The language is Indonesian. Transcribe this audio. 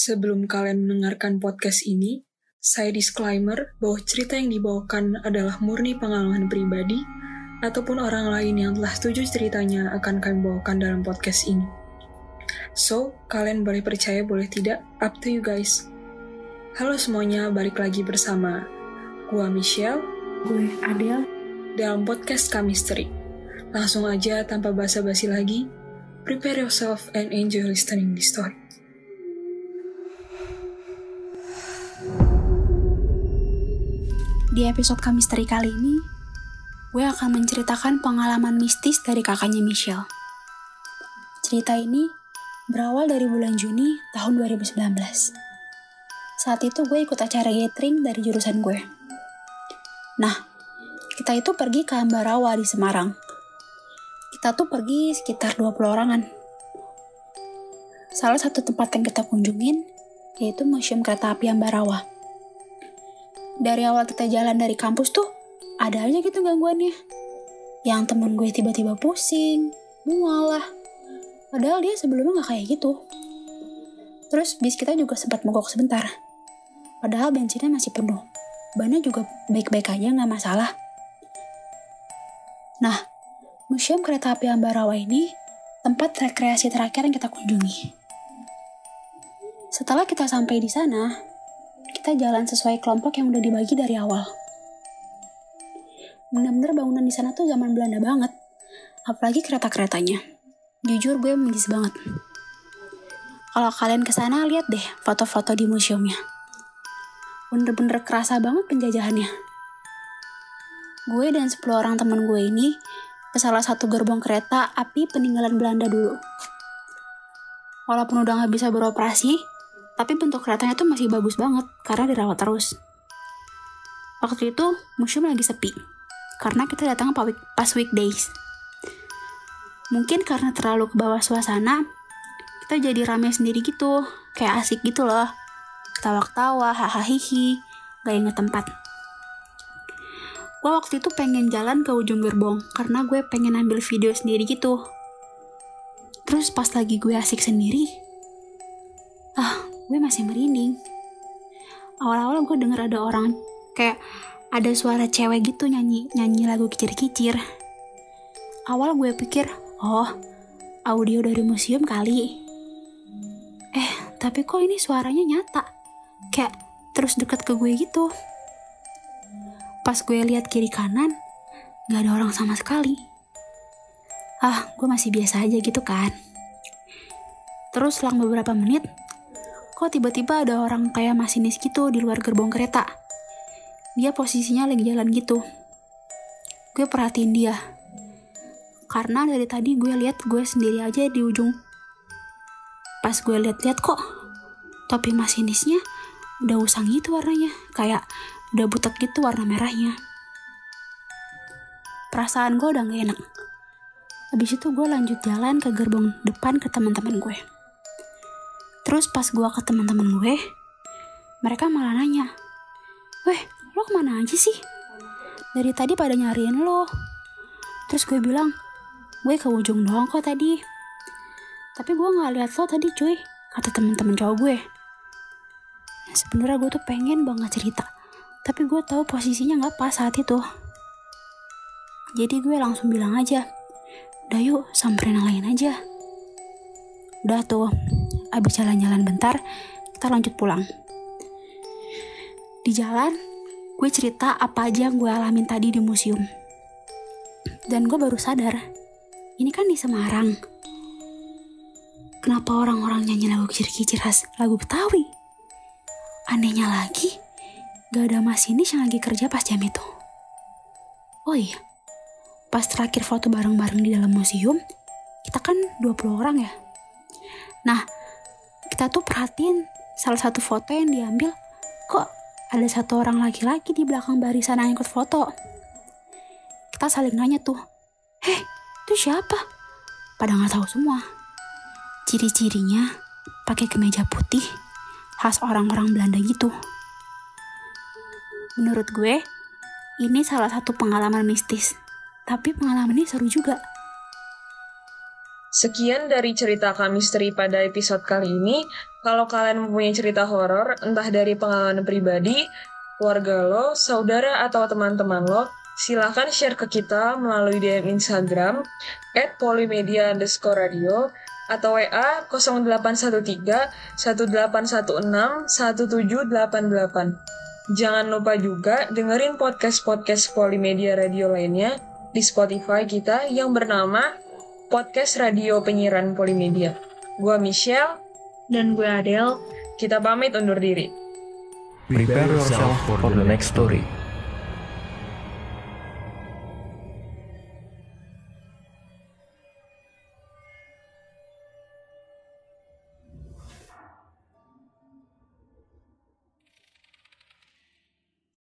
Sebelum kalian mendengarkan podcast ini, saya disclaimer bahwa cerita yang dibawakan adalah murni pengalaman pribadi ataupun orang lain yang telah setuju ceritanya akan kami bawakan dalam podcast ini. So, kalian boleh percaya boleh tidak, up to you guys. Halo semuanya, balik lagi bersama gua Michelle, Gue Adele. dalam podcast Chemistry. Langsung aja tanpa basa-basi lagi, prepare yourself and enjoy listening the story. Di episode kami misteri kali ini, gue akan menceritakan pengalaman mistis dari kakaknya Michelle. Cerita ini berawal dari bulan Juni tahun 2019. Saat itu gue ikut acara gathering dari jurusan gue. Nah, kita itu pergi ke Ambarawa di Semarang. Kita tuh pergi sekitar 20 orangan. Salah satu tempat yang kita kunjungin yaitu Museum Kereta Api Ambarawa dari awal kita jalan dari kampus tuh ada aja gitu gangguannya. Yang temen gue tiba-tiba pusing, mual lah. Padahal dia sebelumnya gak kayak gitu. Terus bis kita juga sempat mogok sebentar. Padahal bensinnya masih penuh. Bannya juga baik-baik aja gak masalah. Nah, Museum Kereta Api Ambarawa ini tempat rekreasi terakhir yang kita kunjungi. Setelah kita sampai di sana, kita jalan sesuai kelompok yang udah dibagi dari awal. Bener-bener bangunan di sana tuh zaman Belanda banget. Apalagi kereta-keretanya. Jujur gue menjis banget. Kalau kalian ke sana lihat deh foto-foto di museumnya. Bener-bener kerasa banget penjajahannya. Gue dan 10 orang temen gue ini ke salah satu gerbong kereta api peninggalan Belanda dulu. Walaupun udah nggak bisa beroperasi, tapi bentuk keretanya tuh masih bagus banget karena dirawat terus. Waktu itu museum lagi sepi karena kita datang pas, week, pas weekdays. Mungkin karena terlalu ke bawah suasana, kita jadi rame sendiri gitu, kayak asik gitu loh. Ketawa-ketawa, hahaha gak inget tempat. Gue waktu itu pengen jalan ke ujung gerbong karena gue pengen ambil video sendiri gitu. Terus pas lagi gue asik sendiri, gue masih merinding. Awal-awal gue denger ada orang kayak ada suara cewek gitu nyanyi nyanyi lagu kicir-kicir. Awal gue pikir, oh audio dari museum kali. Eh, tapi kok ini suaranya nyata? Kayak terus deket ke gue gitu. Pas gue lihat kiri kanan, gak ada orang sama sekali. Ah, gue masih biasa aja gitu kan. Terus selang beberapa menit, kok tiba-tiba ada orang kayak masinis gitu di luar gerbong kereta. Dia posisinya lagi jalan gitu. Gue perhatiin dia. Karena dari tadi gue lihat gue sendiri aja di ujung. Pas gue lihat-lihat kok topi masinisnya udah usang gitu warnanya, kayak udah butek gitu warna merahnya. Perasaan gue udah gak enak. Habis itu gue lanjut jalan ke gerbong depan ke teman-teman gue. Terus pas gue ke teman-teman gue, mereka malah nanya, Weh, lo ke mana aja sih? Dari tadi pada nyariin lo. Terus gue bilang, gue ke ujung doang kok tadi. Tapi gue nggak lihat lo tadi cuy, kata temen-temen cowok gue. Sebenarnya gue tuh pengen banget cerita, tapi gue tahu posisinya nggak pas saat itu. Jadi gue langsung bilang aja, udah yuk samperin yang lain aja. Udah tuh, abis jalan-jalan bentar, kita lanjut pulang. Di jalan, gue cerita apa aja yang gue alamin tadi di museum. Dan gue baru sadar, ini kan di Semarang. Kenapa orang-orang nyanyi lagu kicir-kicir khas lagu Betawi? Anehnya lagi, gak ada masinis yang lagi kerja pas jam itu. Oh iya, pas terakhir foto bareng-bareng di dalam museum, kita kan 20 orang ya. Nah, kita tuh perhatiin salah satu foto yang diambil kok ada satu orang laki-laki di belakang barisan yang ikut foto. Kita saling nanya tuh heh itu siapa? Pada nggak tahu semua. Ciri-cirinya pakai kemeja putih khas orang-orang Belanda gitu. Menurut gue ini salah satu pengalaman mistis. Tapi pengalaman ini seru juga Sekian dari cerita kami misteri pada episode kali ini. Kalau kalian mempunyai cerita horor, entah dari pengalaman pribadi, keluarga lo, saudara, atau teman-teman lo, silahkan share ke kita melalui DM Instagram at polimedia underscore radio atau WA 0813 1816 1788. Jangan lupa juga dengerin podcast-podcast Polimedia Radio lainnya di Spotify kita yang bernama Podcast Radio Penyiaran Polimedia. Gua Michelle dan gue Adele. Kita pamit undur diri. Prepare yourself for the next story.